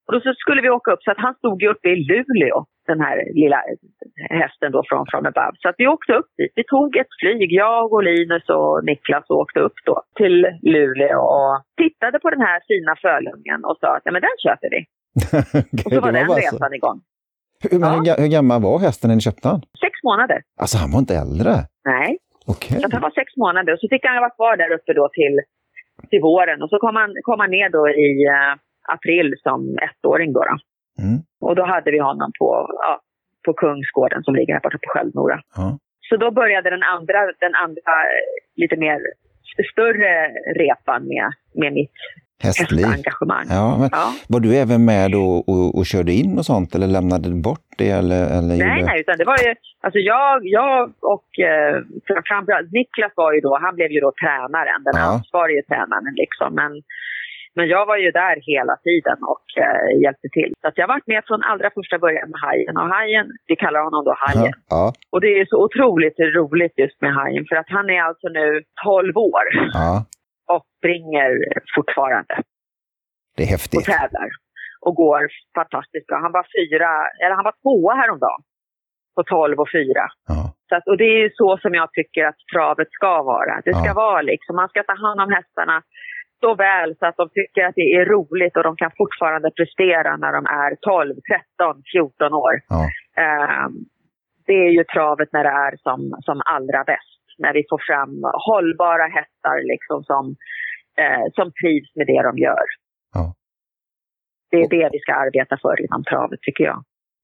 Speaker 1: Och då så skulle vi åka upp, så att han stod ju uppe i Luleå, den här lilla hästen då från From Above. Så att vi åkte upp dit. Vi tog ett flyg, jag och Linus och Niklas och åkte upp då till Luleå och tittade på den här fina fölungen och sa att men den köper vi. och så var den resan så. igång.
Speaker 2: Hur, men ja. hur, gammal var hästen när ni köpte den?
Speaker 1: Sex månader.
Speaker 2: Alltså han var inte äldre?
Speaker 1: Nej. Okay. Så han var sex månader och så fick han vara kvar där uppe då till, till våren och så kom han, kom han ner då i uh, april som ettåring. Då, då. Mm. Och då hade vi honom på, ja, på Kungsgården som ligger här borta på Sköldnora. Ja. Så då började den andra, den andra lite mer större repan med, med mitt Hästliv. hästengagemang.
Speaker 2: Ja, men ja. Var du även med och, och, och, körde in och sånt eller lämnade du bort det? Eller, eller
Speaker 1: nej, gjorde... nej, utan det var ju, alltså jag, jag och eh, framförallt Niklas var ju då, han blev ju då tränaren, den ja. ansvarige tränaren liksom. Men men jag var ju där hela tiden och eh, hjälpte till. Så jag varit med från allra första början med Hajen. Och Hajen, vi kallar honom då Hajen. Ja. Och det är så otroligt roligt just med Hajen för att han är alltså nu 12 år. Ja. Och springer fortfarande.
Speaker 2: Det är häftigt.
Speaker 1: Och tävlar. Och går fantastiskt bra. Han var fyra, eller han var tvåa häromdagen. På 12 och 4. Ja. Så att, och det är ju så som jag tycker att travet ska vara. Det ska vara liksom, man ska ta hand om hästarna så väl så att de tycker att det är roligt och de kan fortfarande prestera när de är 12, 13, 14 år. Ja. Uh, det är ju travet när det är som, som allra bäst. När vi får fram hållbara hästar liksom som, uh, som trivs med det de gör. Ja. Det är det vi ska arbeta för inom travet tycker jag.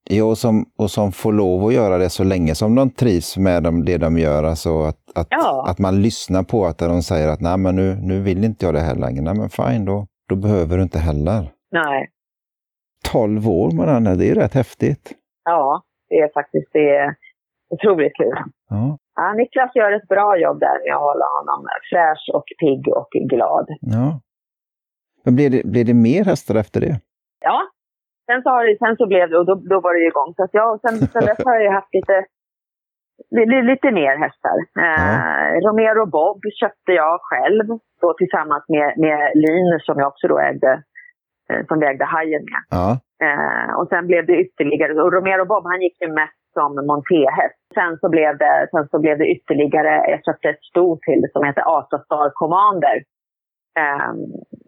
Speaker 2: Ja, och som, och som får lov att göra det så länge som de trivs med dem, det de gör. Alltså att, att, ja. att man lyssnar på att de säger att nej, men nu, nu vill inte jag det här längre. Nej, men fine, då, då behöver du inte heller.
Speaker 1: Nej.
Speaker 2: 12 år, Marianne, det är rätt häftigt.
Speaker 1: Ja, det är faktiskt det är otroligt kul. Ja. Ja, Niklas gör ett bra jobb där med att hålla honom fräsch och pigg och glad.
Speaker 2: Ja. Men blir det, blir det mer hästar efter det?
Speaker 1: Ja, Sen så, har det, sen så blev det, och då, då var det igång. Så att jag, sen, sen dess har jag haft lite, lite, lite mer hästar. Eh, Romero Bob köpte jag själv då tillsammans med, med Linus som jag också då ägde, eh, som vi ägde hajen med. Ja. Eh, och sen blev det ytterligare, och Romero Bob han gick ju mest som montéhäst. Sen så blev det, sen så blev det ytterligare, jag köpte ett stort till som heter Asa Star Commander. Som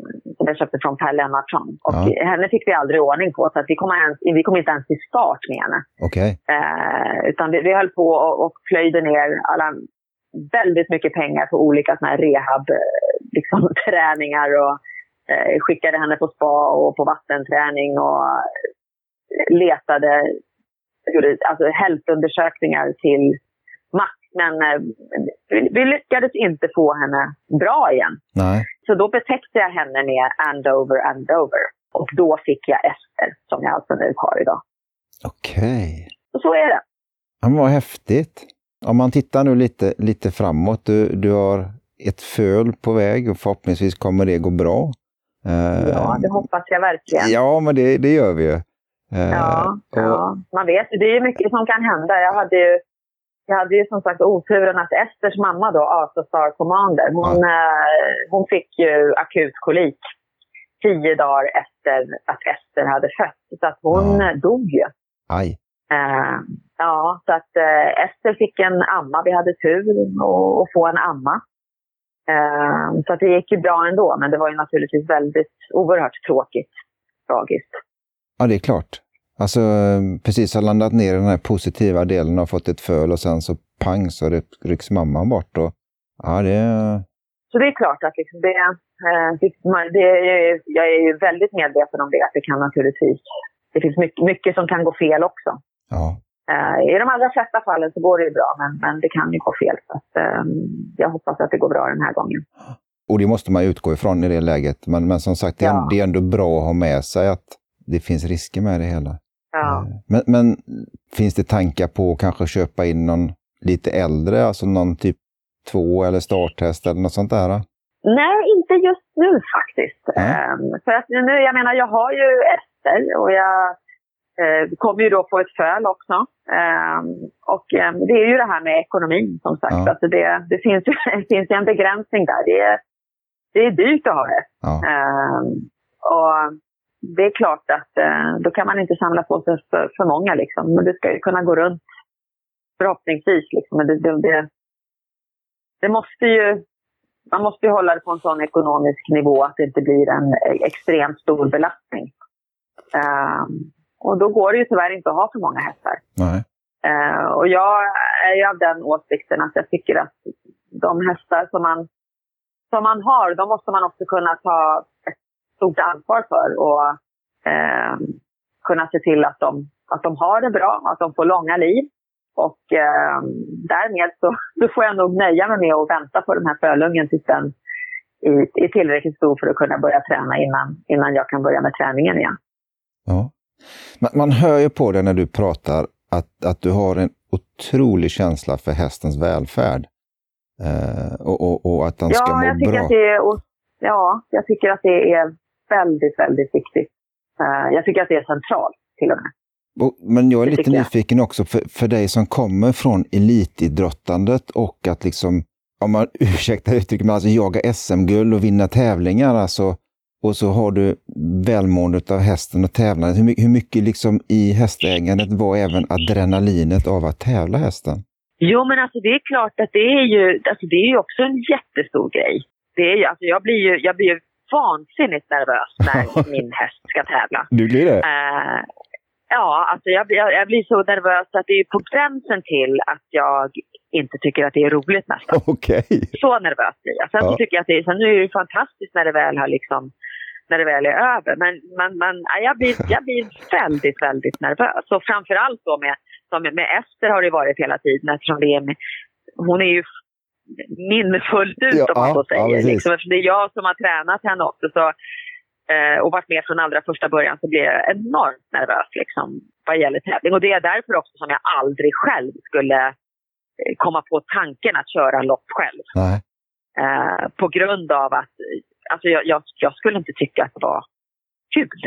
Speaker 1: jag köpte från Per Lennartsson. Och ja. henne fick vi aldrig ordning på, så att vi, kom ens, vi kom inte ens till start med henne.
Speaker 2: Okay.
Speaker 1: Eh, utan vi, vi höll på och, och plöjde ner alla, väldigt mycket pengar på olika såna här rehab, eh, liksom, och eh, skickade henne på spa och på vattenträning och letade gjorde alltså, hälsoundersökningar till max. Men eh, vi lyckades inte få henne bra igen.
Speaker 2: Nej.
Speaker 1: Så då betäckte jag henne med Andover, Andover. Och då fick jag Ester, som jag alltså nu har idag.
Speaker 2: Okej.
Speaker 1: Och så är det.
Speaker 2: Ja, vad häftigt. Om man tittar nu lite, lite framåt, du, du har ett föl på väg och förhoppningsvis kommer det gå bra.
Speaker 1: Eh, ja, det hoppas jag verkligen.
Speaker 2: Ja, men det, det gör vi ju.
Speaker 1: Eh, ja, och... ja, man vet Det är mycket som kan hända. Jag hade ju, jag hade ju som sagt oturen att Esters mamma då, Asa Star Commander, hon, ja. eh, hon fick ju akut kolik tio dagar efter att Ester hade fött. Så att hon ja. dog ju.
Speaker 2: Aj.
Speaker 1: Eh, ja, så att eh, Ester fick en amma. Vi hade tur att få en amma. Eh, så att det gick ju bra ändå, men det var ju naturligtvis väldigt oerhört tråkigt. Tragiskt.
Speaker 2: Ja, det är klart. Alltså precis har landat ner i den här positiva delen och fått ett föl och sen så pang så rycks mamman bort. Och, ja, det...
Speaker 1: Så det är klart att liksom det, det, är, jag är ju väldigt medveten om det, att det kan naturligtvis, det finns mycket, mycket som kan gå fel också.
Speaker 2: Ja.
Speaker 1: I de allra flesta fallen så går det ju bra, men, men det kan ju gå fel. Så att, um, jag hoppas att det går bra den här gången.
Speaker 2: Och det måste man utgå ifrån i det läget. Men, men som sagt, det är, ja. det är ändå bra att ha med sig att det finns risker med det hela.
Speaker 1: Ja.
Speaker 2: Men, men finns det tankar på att kanske köpa in någon lite äldre, alltså någon typ två eller starthäst eller något sånt där?
Speaker 1: Nej, inte just nu faktiskt. Um, för att nu, jag menar, jag har ju Ester och jag eh, kommer ju då få ett föl också. Eh, och eh, det är ju det här med ekonomin som sagt. Ja. Alltså det, det, finns ju, det finns en begränsning där. Det är, det är dyrt att ha det.
Speaker 2: Ja.
Speaker 1: Ehm, och det är klart att eh, då kan man inte samla på sig för, för många liksom. Men det ska ju kunna gå runt förhoppningsvis. Liksom. Men det, det, det, det måste ju man måste ju hålla det på en sån ekonomisk nivå att det inte blir en extremt stor belastning. Um, och då går det ju tyvärr inte att ha för många hästar. Uh, och jag är ju av den åsikten att jag tycker att de hästar som man, som man har, de måste man också kunna ta ett stort ansvar för och uh, kunna se till att de, att de har det bra, att de får långa liv. Och uh, därmed så, så får jag nog nöja mig med att vänta på den här fölungen tills den är, är tillräckligt stor för att kunna börja träna innan, innan jag kan börja med träningen igen.
Speaker 2: Ja. Man, man hör ju på dig när du pratar att, att du har en otrolig känsla för hästens välfärd. Eh, och, och, och, att den
Speaker 1: ja,
Speaker 2: ska må
Speaker 1: jag tycker
Speaker 2: bra.
Speaker 1: Att det är, och, ja, jag tycker att det är väldigt, väldigt viktigt. Eh, jag tycker att det är centralt till och med.
Speaker 2: Men jag är det lite nyfiken jag. också för, för dig som kommer från elitidrottandet och att liksom, om man ursäktar uttrycket, men alltså jaga SM-guld och vinna tävlingar. Alltså, och så har du välmåendet av hästen och tävlandet. Hur, hur mycket liksom i hästägandet var även adrenalinet av att tävla hästen?
Speaker 1: Jo, men alltså det är klart att det är ju, alltså det är ju också en jättestor grej. Det är ju, alltså jag blir ju, jag blir ju vansinnigt nervös när min häst ska tävla.
Speaker 2: Du blir det?
Speaker 1: Uh, ja, alltså jag, jag, jag, blir så nervös att det är på gränsen till att jag inte tycker att det är roligt nästan.
Speaker 2: Okej. Okay.
Speaker 1: Så nervös blir jag. Sen ja. tycker jag att det är, sen är det fantastiskt när det väl har liksom när det väl är över. Men, men, men jag, blir, jag blir väldigt, väldigt nervös. Och framförallt då med, som med Ester har det varit hela tiden eftersom det är med, hon är ju min fullt ut ja, om man så säger. Ja, liksom, eftersom det är jag som har tränat henne också så, eh, och varit med från allra första början så blir jag enormt nervös liksom, vad gäller tävling. Och det är därför också som jag aldrig själv skulle eh, komma på tanken att köra lopp själv. Eh, på grund av att alltså jag, jag, jag, skulle inte tycka att det var kul.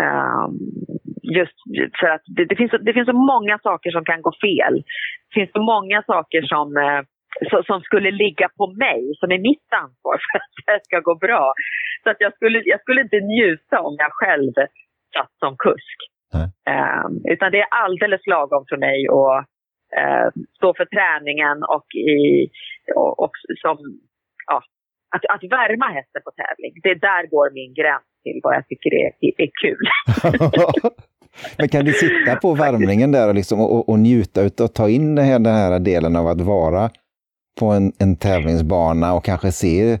Speaker 1: Um, just för att det, det, finns, det finns så många saker som kan gå fel. Det finns så många saker som, uh, så, som skulle ligga på mig, som är mitt ansvar för att det ska gå bra. Så att jag skulle, jag skulle inte njuta om jag själv satt som kusk. Um, utan det är alldeles lagom för mig att uh, stå för träningen och, i, och, och som ja, att, att värma hästen på tävling, det där går min gräns till vad jag tycker är, är kul.
Speaker 2: Men kan du sitta på värmningen där och, liksom, och, och njuta och ta in den här, den här delen av att vara på en, en tävlingsbana och kanske se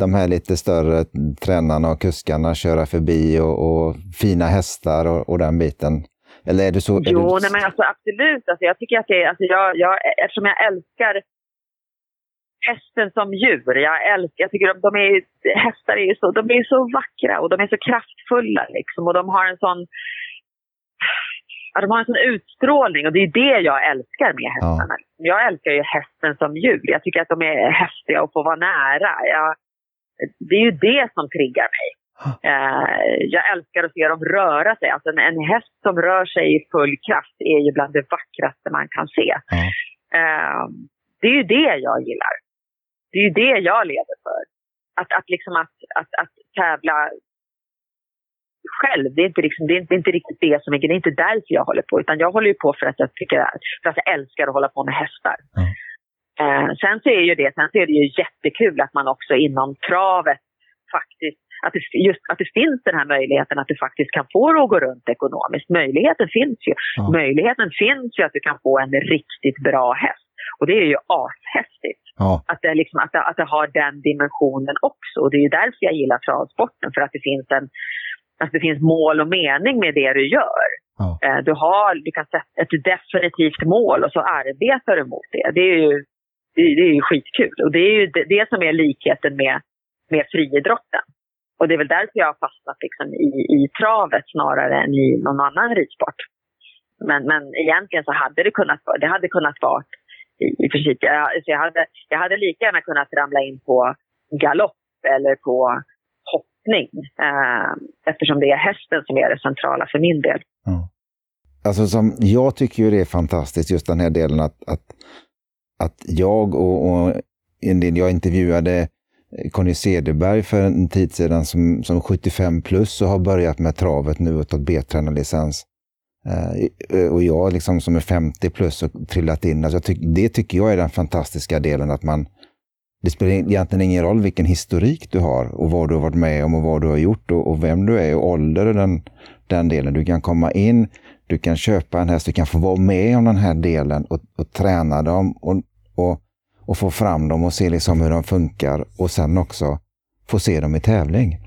Speaker 2: de här lite större tränarna och kuskarna köra förbi och, och fina hästar och, och, den biten. Eller är det så?
Speaker 1: Jo,
Speaker 2: du...
Speaker 1: nej, men alltså, absolut. Alltså, jag tycker att det är, alltså, jag, jag, eftersom jag älskar hästen som djur. Jag älskar, jag tycker de, de är, hästar är så, de är så vackra och de är så kraftfulla liksom. Och de har en sån, ja, de har en sån utstrålning och det är det jag älskar med hästarna. Ja. Jag älskar ju hästen som djur. Jag tycker att de är häftiga och får vara nära. Jag, det är ju det som triggar mig. Uh, jag älskar att se dem röra sig. Alltså en, en häst som rör sig i full kraft är ju bland det vackraste man kan se. Uh, det är ju det jag gillar. Det är ju det jag lever för. Att, att, liksom att, att, att tävla själv, det är, inte liksom, det är inte riktigt det som är Det är inte därför jag håller på. Utan jag håller ju på för att jag, tycker, för att jag älskar att hålla på med hästar. Mm. Eh, sen så är ju det, sen så är det ju jättekul att man också inom travet faktiskt att det, just att det finns den här möjligheten att du faktiskt kan få det att gå runt ekonomiskt. Möjligheten finns ju. Ja. Möjligheten finns ju att du kan få en riktigt bra häst. Och det är ju ashäftigt. Ja. Att, det liksom, att, det, att det har den dimensionen också. Och det är ju därför jag gillar travsporten. För att det finns en att det finns mål och mening med det du gör. Ja. Eh, du, har, du kan sätta ett definitivt mål och så arbetar du mot det. Det är ju, det, det är ju skitkul. Och det är ju det, det, som är likheten med, med friidrotten. Och det är väl därför jag har fastnat liksom i, i travet snarare än i någon annan ridsport. Men, men egentligen så hade det kunnat, det hade kunnat vara i, i princip. Jag, alltså jag, hade, jag hade lika gärna kunnat ramla in på galopp eller på hoppning eh, eftersom det är hästen som är det centrala för min del.
Speaker 2: Ja. Alltså som, jag tycker ju det är fantastiskt just den här delen att, att, att jag och, och en del, jag intervjuade eh, Conny Cederberg för en tid sedan som, som 75 plus och har börjat med travet nu och tagit B-tränarlicens. Eh, eh och jag liksom som är 50 plus och trillat in. Alltså ty det tycker jag är den fantastiska delen att man det spelar egentligen ingen roll vilken historik du har och vad du har varit med om och vad du har gjort och, och vem du är och ålder och den, den delen. Du kan komma in, du kan köpa en häst, du kan få vara med om den här delen och, och träna dem och, och, och, få fram dem och se liksom hur de funkar och sen också få se dem i tävling.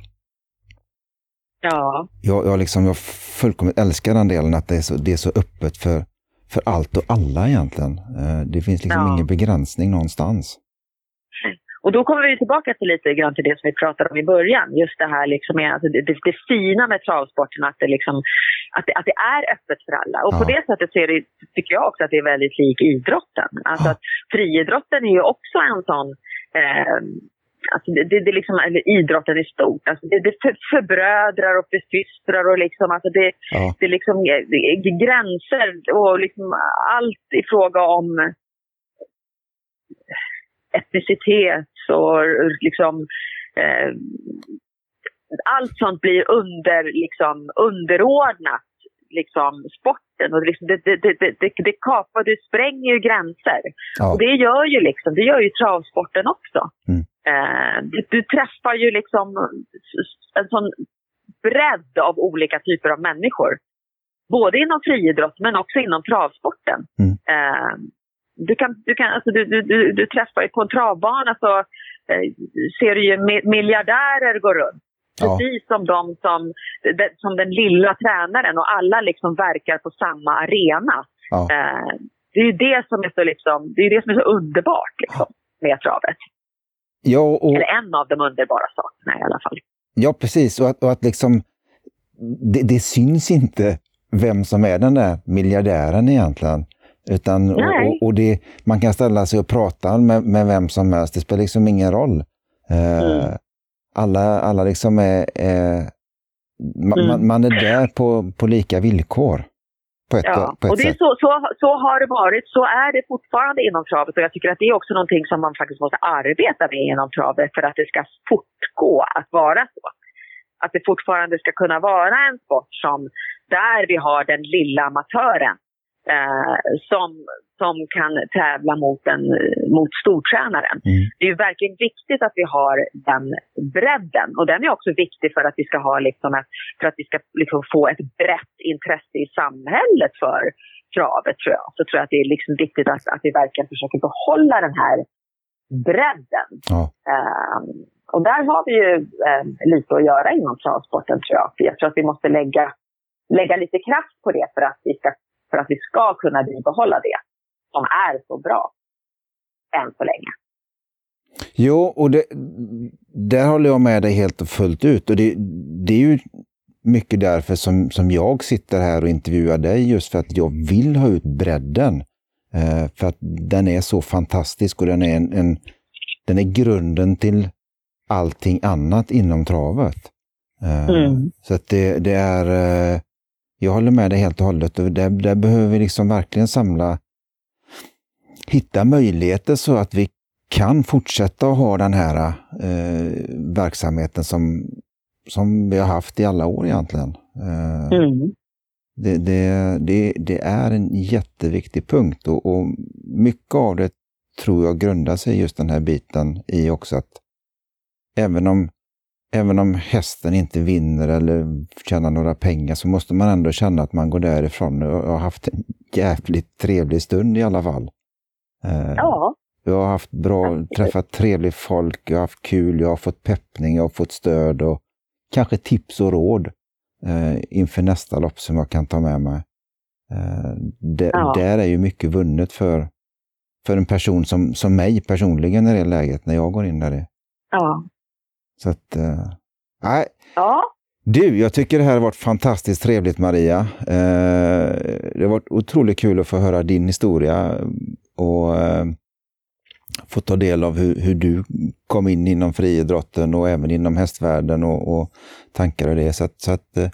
Speaker 1: Ja.
Speaker 2: Jag, jag, liksom, jag fullkomligt älskar den delen att det är så, det är så öppet för, för allt och alla egentligen. Eh, det finns liksom ja. ingen begränsning någonstans.
Speaker 1: Och då kommer vi tillbaka till lite grann till det som vi pratade om i början. Just det här liksom med, alltså det, det, det fina med travsporten, att det, liksom, att det, att det är öppet för alla. Och ja. på det sättet så är det, tycker jag också att det är väldigt lik idrotten. Alltså att friidrotten är ju också en sån eh, Alltså det, det, det liksom, idrotten i stort. Alltså det, det för, förbrödrar och försystrar och liksom, alltså det, ja. det, liksom, det är gränser och liksom allt i fråga om etnicitet och liksom eh, allt sånt blir under, liksom, underordnat liksom, sporten. Och liksom, det, det, det, det, det kapar, det spränger ju gränser. Ja. Och det gör ju liksom, det gör ju travsporten också. Mm. Eh, du, du, träffar ju liksom en sån bredd av olika typer av människor. Både inom friidrott men också inom travsporten. Mm. Eh, du, kan, du, kan, alltså du, du, du, du träffar på en travbana så eh, ser du ju miljardärer gå runt. Precis ja. som de som, de, som den lilla tränaren och alla liksom verkar på samma arena. Ja. Eh, det är ju det som är så, liksom, det är det som är så underbart liksom, med travet.
Speaker 2: Ja, och...
Speaker 1: Eller en av de underbara sakerna i alla fall.
Speaker 2: Ja, precis. Och att, och att liksom, det, det syns inte vem som är den där miljardären egentligen. Utan, och, och, och, det, man kan ställa sig och prata med, med vem som helst, det spelar liksom ingen roll. Eh, mm. Alla, alla liksom är, är man, mm. man, är där på, på lika villkor.
Speaker 1: På ett, ja, på ett och det är så, så, så har det varit, så är det fortfarande inom travet och jag tycker att det är också någonting som man faktiskt måste arbeta med inom travet för att det ska fortgå att vara så. Att det fortfarande ska kunna vara en sport som där vi har den lilla amatören eh, som, som kan tävla mot, en, mot stortränaren. Mm. Det är ju verkligen viktigt att vi har den bredden och den är också viktig för att vi ska ha liksom ett, för att vi ska liksom få ett brett intresse i samhället för travet tror jag. Så tror jag att det är liksom viktigt att, att vi verkligen försöker behålla den här bredden. Ja. Um, och där har vi ju um, lite att göra inom travsporten tror jag. För jag tror att vi måste lägga lägga lite kraft på det för att vi ska, för att vi ska kunna bibehålla det som är så bra än så länge.
Speaker 2: Jo, och det, där håller jag med dig helt och fullt ut. Och det, det är ju mycket därför som, som jag sitter här och intervjuar dig, just för att jag vill ha ut bredden. Eh, för att den är så fantastisk och den är, en, en, den är grunden till allting annat inom travet. Eh, mm. Så att det, det är... Eh, jag håller med dig helt och hållet. Och där, där behöver vi liksom verkligen samla hitta möjligheter så att vi kan fortsätta att ha den här eh, verksamheten som, som vi har haft i alla år egentligen. Eh, mm. det, det, det, det, är en jätteviktig punkt och, och, mycket av det tror jag grundar sig just den här biten i också att även om, även om hästen inte vinner eller tjänar några pengar så måste man ändå känna att man går därifrån och har haft en jävligt trevlig stund i alla fall.
Speaker 1: Eh, ja.
Speaker 2: Jag har haft bra, träffat trevligt folk, jag har haft kul, jag har fått peppning, jag har fått stöd och kanske tips och råd eh, inför nästa lopp som jag kan ta med mig. Eh, det, ja. Där är ju mycket vunnet för, för en person som, som mig personligen i det läget, när jag går in där.
Speaker 1: Ja.
Speaker 2: Så att, eh, nej. Ja. Du, jag tycker det här har varit fantastiskt trevligt Maria. Eh, det har varit otroligt kul att få höra din historia och eh, få ta del av hur, hur, du kom in inom friidrotten och även inom hästvärlden och, och tankar och det. Så att, så att eh,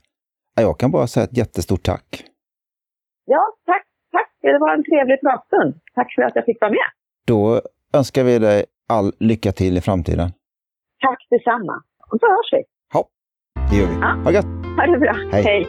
Speaker 2: jag kan bara säga ett jättestort tack.
Speaker 1: Ja, tack, tack. Det var en trevlig pratstund. Tack för att jag fick vara med.
Speaker 2: Då önskar vi dig all lycka till i framtiden.
Speaker 1: Tack detsamma. Och så hörs vi.
Speaker 2: Ja, det gör vi.
Speaker 1: Ja. Ha
Speaker 2: gött.
Speaker 1: Ha det bra. Hej. Hej.